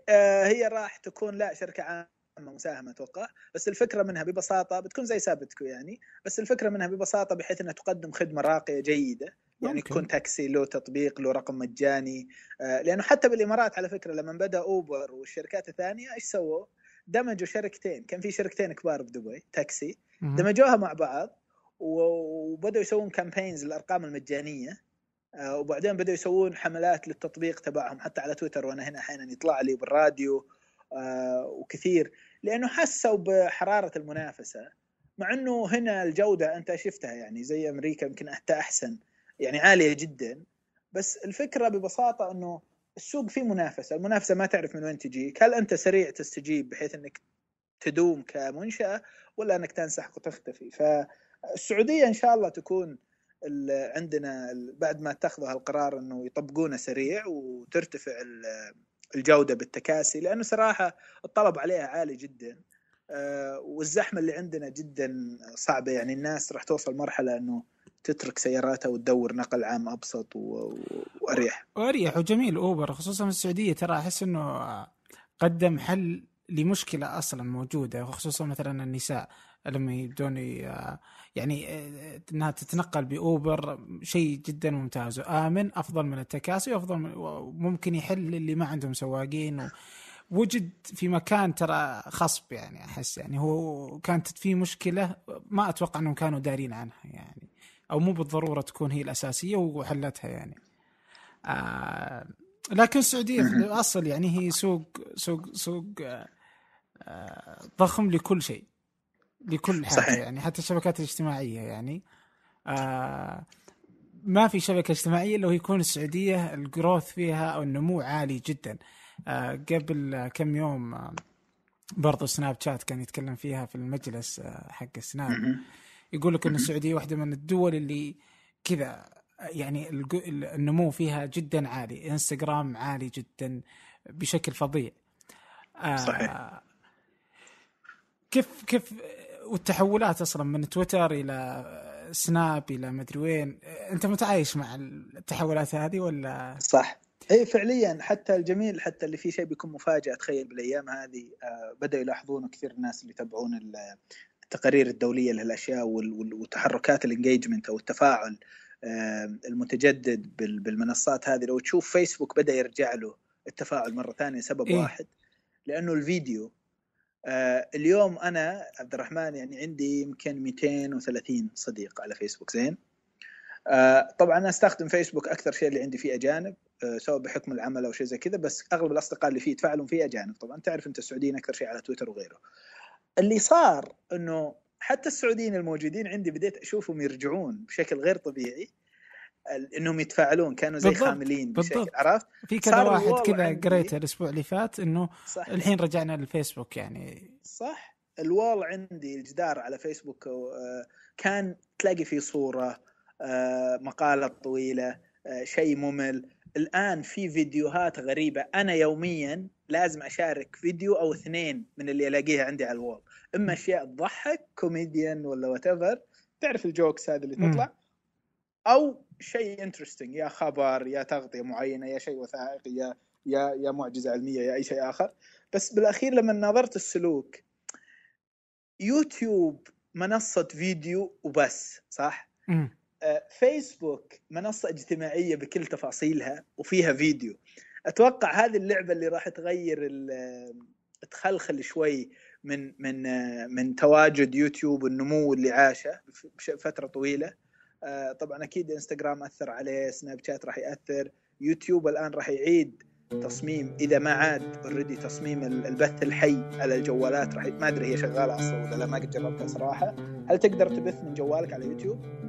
آه هي راح تكون لا شركة عامة مساهمة أتوقع بس الفكرة منها ببساطة بتكون زي سابتكو يعني بس الفكرة منها ببساطة بحيث إنها تقدم خدمة راقية جيدة. يعني ممكن. يكون تاكسي له تطبيق له رقم مجاني. آه لأنه حتى بالإمارات على فكرة لما بدأ أوبر والشركات الثانية إيش سووا؟ دمجوا شركتين. كان في شركتين كبار بدبي تاكسي. دمجوها مع بعض وبدأوا يسوون كامبينز للأرقام المجانية. آه وبعدين بدأوا يسوون حملات للتطبيق تبعهم حتى على تويتر وأنا هنا أحيانا يطلع لي بالراديو. آه وكثير. لأنه حسوا بحرارة المنافسة. مع إنه هنا الجودة أنت شفتها يعني زي أمريكا يمكن حتى أحسن. يعني عالية جدا. بس الفكرة ببساطة إنه السوق فيه منافسة، المنافسة ما تعرف من وين تجيك، هل أنت سريع تستجيب بحيث إنك تدوم كمنشأة ولا إنك تنسحق وتختفي؟ فالسعودية إن شاء الله تكون عندنا بعد ما اتخذوا هالقرار إنه يطبقونه سريع وترتفع الجودة بالتكاسي لأنه صراحة الطلب عليها عالي جدا. آه، والزحمة اللي عندنا جدا صعبة. يعني الناس راح توصل مرحلة إنه تترك سياراتها وتدور نقل عام أبسط وأريح. وأريح وجميل أوبر خصوصا في السعودية. ترى أحس إنه قدم حل لمشكلة أصلا موجودة وخصوصا مثلا النساء لما يبدون يعني إنها تتنقل بأوبر. شيء جدا ممتاز. وامن أفضل من التكاسي وأفضل من وممكن يحل اللي ما عندهم سواقين. وجد في مكان ترى خصب يعني أحس يعني. هو كانت في مشكلة ما أتوقع إنهم كانوا دارين عنها يعني. أو مو بالضرورة تكون هي الأساسية وحلتها يعني. آه لكن السعودية في الاصل يعني هي سوق سوق سوق آه ضخم لكل شيء لكل حاجة صحيح. يعني حتى الشبكات الاجتماعية يعني. آه ما في شبكة اجتماعية إلا يكون السعودية الجروث فيها أو النمو عالي جدا. آه قبل كم يوم آه برضو سناب شات كان يتكلم فيها في المجلس آه حق سناب يقول لك إن السعودية واحدة من الدول اللي كذا يعني النمو فيها جدا عالي إنستغرام عالي جدا بشكل فظيع. صحيح. كيف كيف والتحولات أصلا من تويتر إلى سناب إلى مدري وين أنت متعايش مع التحولات هذه ولا؟ صح. اي فعليا حتى الجميل حتى اللي فيه شيء بيكون مفاجأة تخيل بالأيام هذه آه بدأوا يلاحظونه كثير الناس اللي يتابعون التقارير الدولية لهالاشياء وتحركات ال engagement أو التفاعل المتجدد بالمنصات هذه. لو تشوف فيسبوك بدأ يرجع له التفاعل مرة ثانية سبب إيه؟ واحد لأنه الفيديو آه اليوم أنا عبد الرحمن يعني عندي يمكن 230 صديق على فيسبوك زين؟ آه طبعا أنا أستخدم فيسبوك أكثر شيء اللي عندي فيه أجانب آه سواء بحكم العمل أو شيء زي كذا بس أغلب الأصدقاء اللي فيه يتفاعلون فيه أجانب. طبعا تعرف أنت السعوديين أكثر شيء على تويتر وغيره. اللي صار إنه حتى السعوديين الموجودين عندي بديت أشوفهم يرجعون بشكل غير طبيعي إنهم يتفاعلون كانوا زي بالضبط. خاملين بشكل عرفت في كذا واحد كذا قريته الأسبوع اللي فات إنه صح. الحين رجعنا للفيسبوك يعني صح الوال عندي الجدار على فيسبوك آه، كان تلاقي فيه صورة آه، مقالة طويلة آه، شيء ممل الآن في فيديوهات غريبة. أنا يوميا لازم أشارك فيديو أو اثنين من اللي ألاقيها عندي على ال wall إما أشياء تضحك كوميديان ولا what تعرف ال jokes هذه اللي تطلع؟ أو شيء interesting يا خبر يا تغطية معينة يا شيء وثائقي يا يا يا معجزة علمية يا أي شيء آخر. بس بالأخير لما نظرت السلوك يوتيوب منصة فيديو وبس صح؟ فيسبوك منصة اجتماعية بكل تفاصيلها وفيها فيديو. أتوقع هذه اللعبة اللي راح تغير تخلخل شوي من من من تواجد يوتيوب والنمو اللي عاشه فترة طويلة. آه، طبعا أكيد إنستغرام أثر عليه سناب شات راح يأثر يوتيوب الآن راح يعيد تصميم. إذا ما عاد already تصميم البث الحي على الجوالات راح ما أدري هي شغالة أصلا ولا لا ما قد جربتها صراحة. هل تقدر تبث من جوالك على يوتيوب؟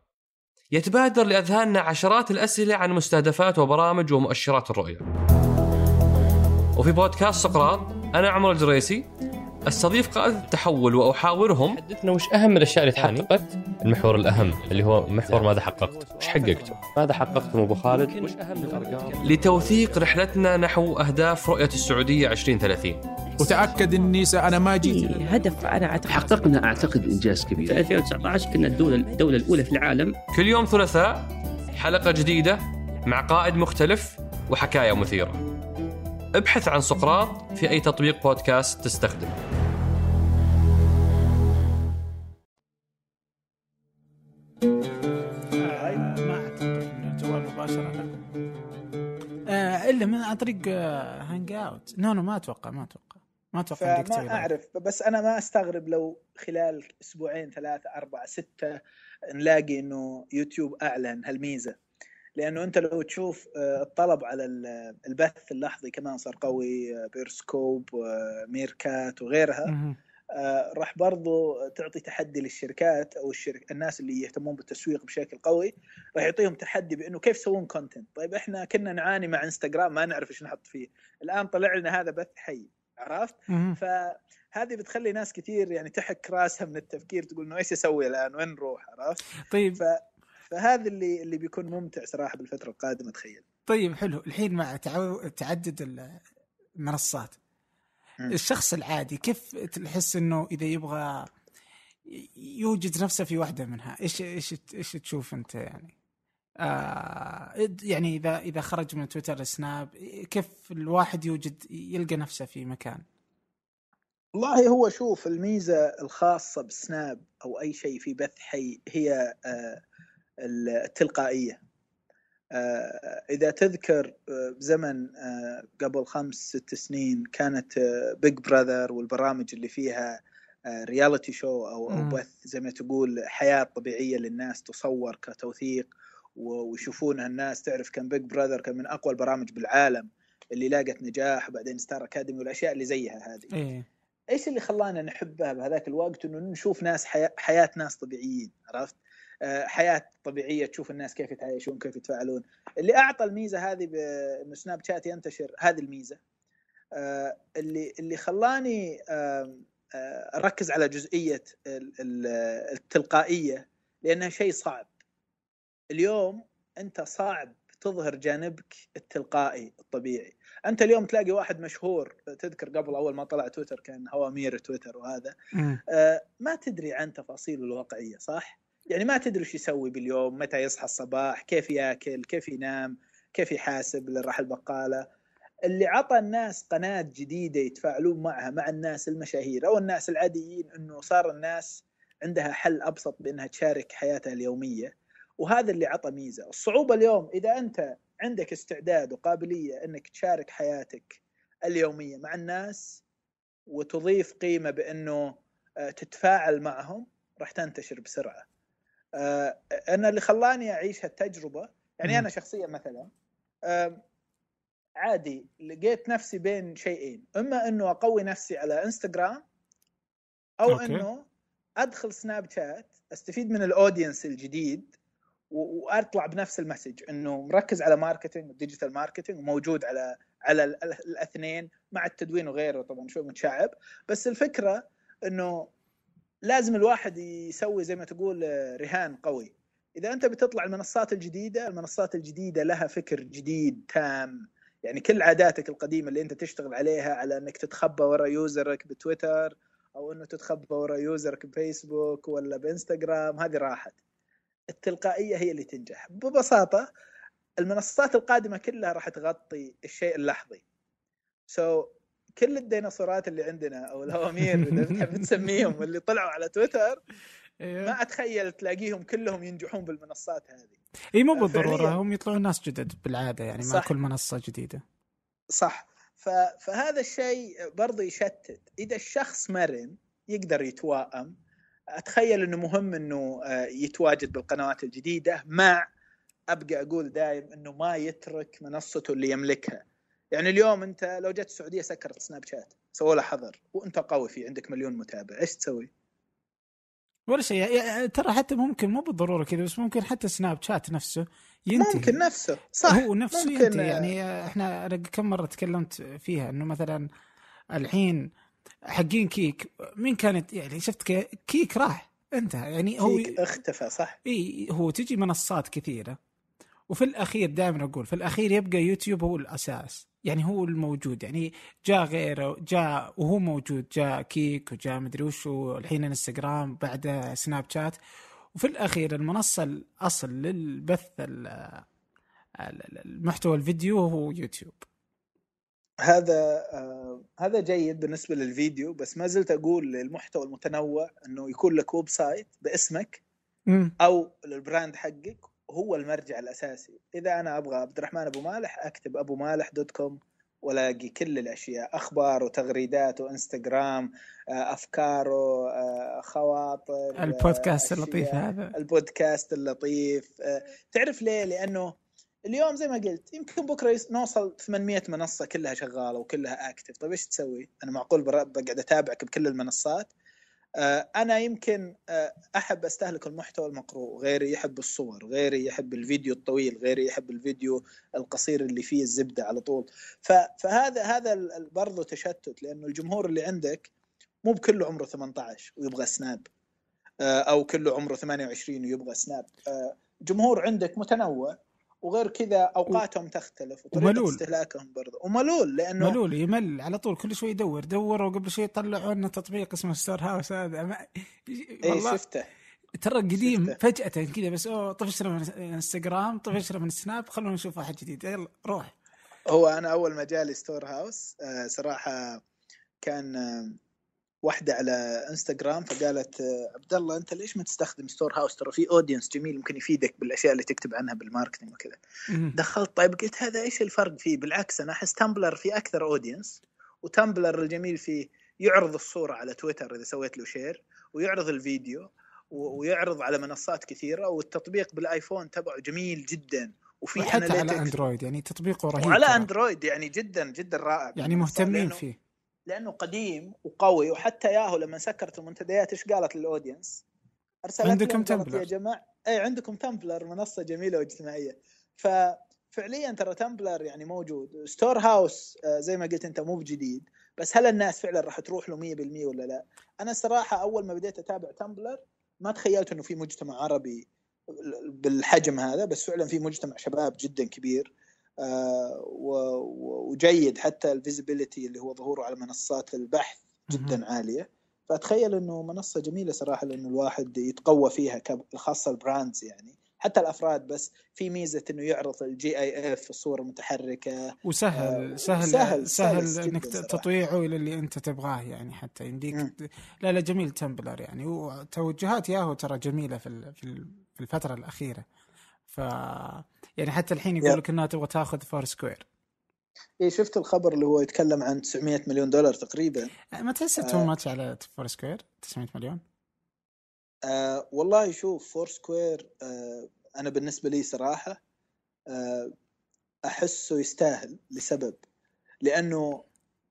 يتبادر لأذهاننا عشرات الأسئلة عن مستهدفات وبرامج ومؤشرات الرؤية. وفي بودكاست سقراط أنا عمر الجريسي أستضيف قادة التحول وأحاورهم. حدثنا وش أهم الأشياء اللي تحققت؟ المحور الأهم اللي هو محور ماذا حققت؟ وش حققته؟ ماذا حققت؟ أبو خالد؟ وش اهم الارقام لتوثيق رحلتنا نحو أهداف رؤية السعودية 2030 وتأكد إني أنا ما جيت. هدف أنا أعتقد. حققنا أعتقد إنجاز كبير. في 2019 كنا الدولة الدولة الأولى في العالم. كل يوم ثلاثاء حلقة جديدة مع قائد مختلف وحكاية مثيرة. ابحث عن سقراط في أي تطبيق بودكاست تستخدم آه، إلا من عن طريق Hangout no no ما أتوقع ما أتوقع. ما أتوقع ما أعرف بس أنا ما أستغرب لو خلال أسبوعين ثلاثة أربعة ستة نلاقي إنه يوتيوب أعلن هالميزة. لأنه أنت لو تشوف آه، الطلب على البث اللحظي كمان صار قوي آه، بيرسكوب وميركات وغيرها. آه، راح برضو تعطي تحدي للشركات أو الشرك الناس اللي يهتمون بالتسويق بشكل قوي راح يعطيهم تحدي بإنه كيف يسوون كونتنت طيب إحنا كنا نعاني مع انستغرام ما نعرف إيش نحط فيه. الآن طلع لنا هذا بث حي. عرفت؟ فهذه بتخلي ناس كثير يعني تحك راسها من التفكير تقول إنه إيش أسوي الآن؟ وين نروح؟ عرفت؟ طيب. ف... فهذا اللي اللي بيكون ممتع صراحة بالفترة القادمة تخيل. طيب حلو. الحين مع تعو... تعدد المنصات. الشخص العادي كيف تحس إنه إذا يبغى يوجد نفسه في واحدة منها؟ إيش إيش إيش تشوف أنت يعني؟ آه يعني اذا إذا خرج من تويتر سناب كيف الواحد يوجد يلقى نفسه في مكان؟ والله هو شوف الميزة الخاصة بسناب أو أي شيء في بث حي هي آه التلقائية. آه، إذا تذكر آه، زمن قبل خمس ست سنين كانت بيج براذر والبرامج اللي فيها reality show أو أو بث زي ما تقول حياة طبيعية للناس تصور كتوثيق. ويشوفونها الناس تعرف كان بيج براذر كان من أقوى البرامج بالعالم اللي لاقت نجاح وبعدين ستار اكاديمي والأشياء اللي زيها هذه. إيه. إيش اللي خلانا نحبها بهذاك الوقت؟ إنه نشوف ناس حياة, حياة ناس طبيعيين عرفت؟ آه، حياة طبيعية تشوف الناس كيف يتعايشون كيف يتفاعلون. اللي أعطى الميزة هذه بانه سناب شات ينتشر هذه الميزة. آه، اللي اللي خلاني آه، أركز على جزئية التلقائية لأنها شيء صعب. اليوم أنت صعب تظهر جانبك التلقائي الطبيعي. أنت اليوم تلاقي واحد مشهور تذكر قبل أول ما طلع تويتر كان هوامير تويتر وهذا. آه ما تدري عن تفاصيله الواقعية صح؟ يعني ما تدري وش يسوي باليوم متى يصحى الصباح كيف ياكل كيف ينام كيف يحاسب اللي راح البقالة. اللي عطى الناس قناة جديدة يتفاعلون معها مع الناس المشاهير أو الناس العاديين إنه صار الناس عندها حل أبسط بإنها تشارك حياتها اليومية. وهذا اللي عطى ميزة. الصعوبة اليوم إذا أنت عندك استعداد وقابلية إنك تشارك حياتك اليومية مع الناس وتضيف قيمة بأنه آه، تتفاعل معهم راح تنتشر بسرعة. آه، أنا اللي خلاني أعيش هالتجربة يعني أنا شخصيا مثلا عادي لقيت نفسي بين شيئين. إما إنه أقوي نفسي على إنستغرام أو أوكي. إنه أدخل سناب شات أستفيد من ال audience الجديد وأطلع بنفس ال message إنه مركز على marketing و digital marketing وموجود على على الاثنين مع التدوين وغيره طبعا شوي متشعب. بس الفكرة إنه لازم الواحد يسوي زي ما تقول رهان قوي. إذا أنت بتطلع المنصات الجديدة المنصات الجديدة لها فكر جديد تام. يعني كل عاداتك القديمة اللي أنت تشتغل عليها على إنك تتخبى ورا يوزرك بتويتر أو إنه تتخبى ورا يوزرك بفيسبوك ولا بإنستغرام هذه راحت. التلقائية هي اللي تنجح. ببساطة المنصات القادمة كلها راح تغطي الشيء اللحظي. سو so, كل الديناصورات اللي عندنا أو الهوامير اذا بتحب تسميهم اللي [LAUGHS] طلعوا على تويتر إيه. ما أتخيل تلاقيهم كلهم ينجحون بالمنصات هذه. إي مو بالضرورة هم يطلعون ناس جدد بالعادة يعني مع كل منصة جديدة. صح. ف... فهذا الشيء برضه يشتت. إذا الشخص مرن يقدر يتواءم أتخيل إنه مهم إنه آه، يتواجد بالقنوات الجديدة مع أبقى أقول دايم إنه ما يترك منصته اللي يملكها. يعني اليوم أنت لو جت السعودية سكرت سناب شات سووا له حظر وأنت قوي فيه عندك مليون متابع إيش تسوي؟ ولا شيء ترى حتى ممكن مو بالضرورة كذا بس ممكن حتى سناب شات نفسه ينتهي. ممكن نفسه صح هو نفسه ممكن ينتهي. يعني إحنا كم مرة تكلمت فيها إنه مثلا الحين حقين كيك مين كانت يعني شفت كيك راح انتهى. يعني هو كيك اختفى صح؟ إي هو تجي منصات كثيرة وفي الأخير دائما أقول في الأخير يبقى يوتيوب هو الأساس. يعني هو الموجود يعني جاء غيره جاء وهو موجود جاء كيك وجاء مدري وش الحين إنستغرام بعد سناب شات. وفي الأخير المنصة الأصل للبث المحتوى الفيديو هو يوتيوب. هذا آه هذا جيد بالنسبة للفيديو بس ما زلت أقول للمحتوى المتنوع إنه يكون لك website باسمك أو ال brand حقك هو المرجع الأساسي. إذا أنا أبغى عبد الرحمن أبو مالح أكتب أبو مالح dot com والاقي كل الأشياء أخبار وتغريدات وإنستغرام آه، افكاره آه، خواطر البودكاست اللطيف هذا. البودكاست اللطيف آه، تعرف ليه؟ لأنه اليوم زي ما قلت يمكن بكرة نوصل 800 منصة كلها شغالة وكلها active طيب إيش تسوي؟ أنا معقول بقعد أتابعك بكل المنصات. آه، أنا يمكن آه، أحب أستهلك المحتوى المقروء. غيري يحب الصور غيري يحب الفيديو الطويل غيري يحب الفيديو القصير اللي فيه الزبدة على طول. فهذا هذا برضه تشتت لأنه الجمهور اللي عندك مو بكله عمره 18 ويبغى سناب آه، أو كله عمره 28 ويبغى سناب جمهور عندك متنوع. وغير كذا أوقاتهم تختلف وطريقة وملول. استهلاكهم برضه وملول لأنه ملول يمل. على طول كل شوي يدور دوروا قبل شوي طلعوا لنا تطبيق اسمه ستار هاوس هذا. ما... اي شفته. ترى قديم فجأة كذا بس أوه طفشنا من انستغرام طفشنا من سناب خلونا نشوف واحد جديد. يلا روح. هو أنا أول ما جالي ستور هاوس آه، صراحة كان واحدة على إنستغرام فقالت آه، عبد الله أنت ليش ما تستخدم ستور هاوس ترى في audience جميل ممكن يفيدك بالأشياء اللي تكتب عنها بال marketing وكذا. دخلت طيب قلت هذا إيش الفرق فيه؟ بالعكس أنا أحس تمبلر في أكثر audience وتمبلر الجميل فيه يعرض الصورة على تويتر إذا سويت له share ويعرض الفيديو ويعرض على منصات كثيرة والتطبيق بالآيفون تبعه جميل جدا وفي حتى على اندرويد يعني تطبيقه رهيب وعلى اندرويد يعني جدا جدا رائع يعني مهتمين فيه. لأنه قديم وقوي وحتى ياهو لما سكرت المنتديات إيش قالت لل audience؟ أرسلت عندكم تمبلر. يا جماعة اي عندكم تمبلر منصة جميلة واجتماعية ف فعليا ترى تمبلر يعني موجود ستور هاوس آه، زي ما قلت أنت مو بجديد بس هل الناس فعلا راح تروح له 100% ولا لا؟ أنا صراحة أول ما بديت أتابع تمبلر ما تخيلت إنه في مجتمع عربي بالحجم هذا بس فعلا في مجتمع شباب جدا كبير وجيد حتى ال visibility اللي هو ظهوره على منصات البحث جدا عالية. فأتخيل إنه منصة جميلة صراحة لأنه الواحد يتقوى فيها خاصة ال brands يعني. حتى الأفراد بس في ميزة إنه يعرض ال GIF الصورة متحركة. وسهل آه، سهل سهل- سهل, سلس إنك. تطويعه إلى اللي أنت تبغاه يعني حتى يمديك. لا لا جميل تمبلر يعني. وتوجهات ياهو ترى جميلة في في الفترة الأخيرة. ف يعني حتى الحين يقول. لك إنها تبغى تاخذ فور سكوير. إيه شفت الخبر اللي هو يتكلم عن 900 مليون دولار تقريبا. ما تحس آه. too much على فور سكوير؟ 900 مليون؟ آه والله شوف فور سكوير آه أنا بالنسبة لي صراحة آه أحسه يستاهل لسبب. لأنه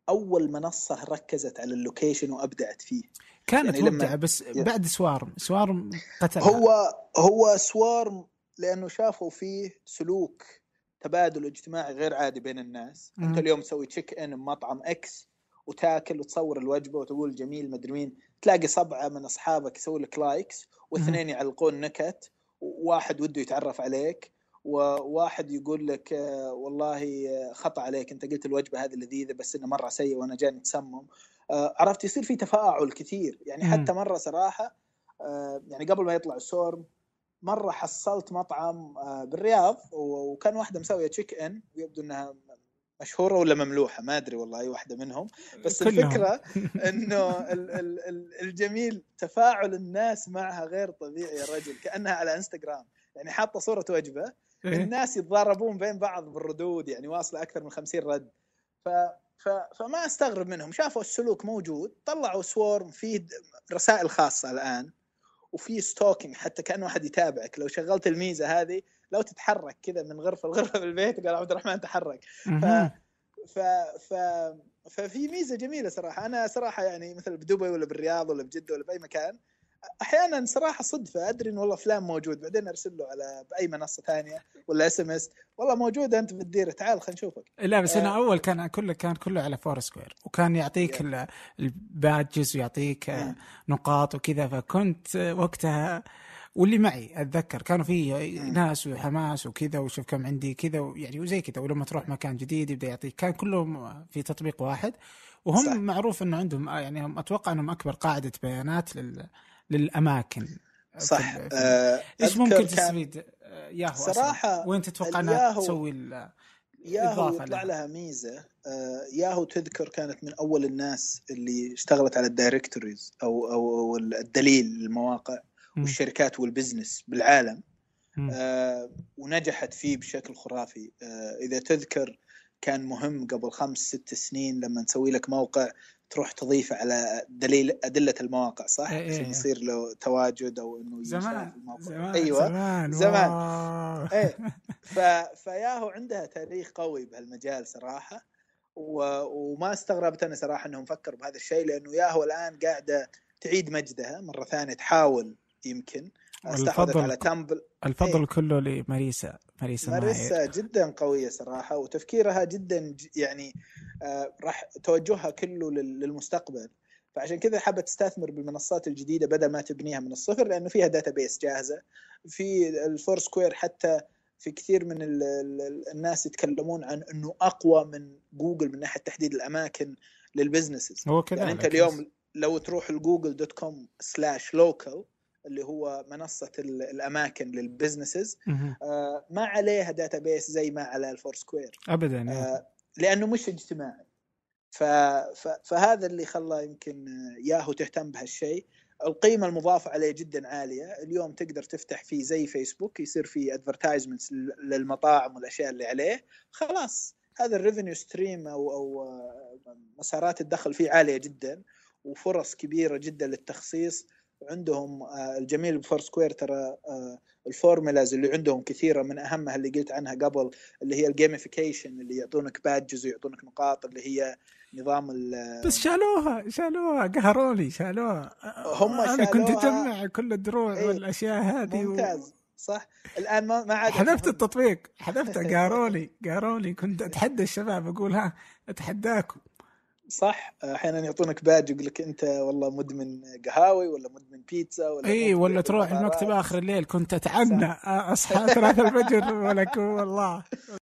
أول منصة ركزت على ال location وأبدعت فيه. كانت يعني مبدعة بس بعد سوارم. سوارم قتل هو هو سوارم لأنه شافوا فيه سلوك تبادل اجتماعي غير عادي بين الناس. مم. أنت اليوم تسوي check in بمطعم X وتاكل وتصور الوجبة وتقول جميل مدري مين. تلاقي سبعة من أصحابك يسوي لك likes واثنين يعلقون نكت وواحد وده يتعرف عليك وواحد يقول لك آه، والله آه، خطأ عليك أنت قلت الوجبة هذه لذيذة بس انها مرة سيئه وأنا جاني تسمم آه، عرفت؟ يصير في تفاعل كثير. يعني. حتى مرة صراحة يعني قبل ما يطلع السوارم مرة حصلت مطعم آه، بالرياض وكان واحدة مسوية check in يبدو إنها مشهورة ولا مملوحة ما أدري والله أي واحدة منهم بس كلهم. الفكرة [LAUGHS] إنه ال- ال- ال- الجميل تفاعل الناس معها غير طبيعي يا رجل كأنها على إنستغرام يعني حاطة صورة وجبة إيه؟ الناس يتضاربون بين بعض بالردود يعني واصلة أكثر من 50 رد ف ف فما أستغرب منهم شافوا السلوك موجود طلعوا Swarm فيه رسائل خاصة الآن وفي stalking حتى كأنه واحد يتابعك. لو شغلت الميزة هذه لو تتحرك كذا من غرفة لغرفة في البيت قال عبد الرحمن تحرك. ف. ف ف ففي ميزة جميلة صراحة. أنا صراحة يعني مثلا بدبي ولا بالرياض ولا بجدة ولا بأي مكان أحيانا صراحة صدفة أدري انه والله فلان موجود بعدين أرسل له على بأي منصة ثانية ولا SMS والله موجود أنت في الديره تعال خلينا نشوفك. لا بس أنا آه. أول كان كله كان كله على Foursquare وكان يعطيك ال- ال badges ويعطيك آه، نقاط وكذا. فكنت آه، وقتها واللي معي أتذكر كانوا في ناس وحماس وكذا وشوف كم عندي كذا يعني وزي كذا. ولما تروح مكان جديد يبدأ يعطيك. كان كلهم في تطبيق واحد وهم صح. صح. معروف إنه عندهم آه، يعني هم أتوقع إنهم أكبر قاعدة بيانات لل للأماكن صح آه، إيش ممكن تستفيد ياهو أصلاً؟ صراحة وين تتوقع أنها تسوي ياهو يطلع لها. لها ميزة آه، ياهو تذكر كانت من أول الناس اللي اشتغلت على الدايركتوريز أو أو أو الدليل للمواقع مم. والشركات والبزنس بالعالم. آه، ونجحت فيه بشكل خرافي آه، إذا تذكر كان مهم قبل خمس ست سنين لما نسوي لك موقع تروح تضيفه على دليل أدلة المواقع صح؟ إيه إيه عشان إيه. يصير له تواجد أو إنه زمان الموقع زمان أيوه زمان زمان. إيه [LAUGHS] ف... فياهو عندها تاريخ قوي بهالمجال صراحة و... وما استغربت أنا صراحة إنهم فكروا بهذا الشيء لأنه ياهو الآن قاعدة تعيد مجدها مرة ثانية تحاول يمكن استحوذت على تمبلر الفضل كله لماريسا. ماريسا ماريسا جدا قوية صراحة وتفكيرها جدا يعني آه، راح توجهها كله لل- للمستقبل. فعشان كذا حابة تستثمر بالمنصات الجديدة بدل ما تبنيها من الصفر لأنه فيها database جاهزة. في ال Foursquare حتى في كثير من ال ال الناس يتكلمون عن إنه أقوى من جوجل من ناحية تحديد الأماكن لل businesses هو كذلك يعني أنت اليوم لو تروح ال Google dot com slash local اللي هو منصة ال- الأماكن لل businesses. آه، ما عليها database زي ما على ال Foursquare ابدا. آه، لأنه مش اجتماعي. ف... ف... فهذا اللي خلى يمكن ياهو تهتم بهالشيء. القيمة المضافة عليه جدا عالية. اليوم تقدر تفتح فيه زي فيسبوك يصير فيه advertisements للمطاعم والأشياء اللي عليه. خلاص هذا ال revenue stream أو أو آه، مسارات الدخل فيه عالية جدا وفرص كبيرة جدا للتخصيص. وعندهم آه، الجميل ب Foursquare ترى آه، ال formulas اللي عندهم كثيرة من أهمها اللي قلت عنها قبل اللي هي ال gamification اللي يعطونك badges ويعطونك نقاط اللي هي نظام ال بس شالوها شالوها قهروني شالوها. هم أنا كنت. أجمع كل الدروع إيه، والأشياء هذه و... ممتاز صح؟ الآن ما ما عاد حذفت التطبيق حذفته [LAUGHS] قهروني قهروني كنت أتحدى الشباب أقول ها أتحداكم. صح؟ أحيانا يعطونك بادج يقول لك أنت والله مدمن قهاوي ولا مدمن بيتزا ولا اي ولا تروح. المكتبه آخر الليل كنت أتعنى أصحى ثلاثة الفجر ولك والله. [LAUGHS]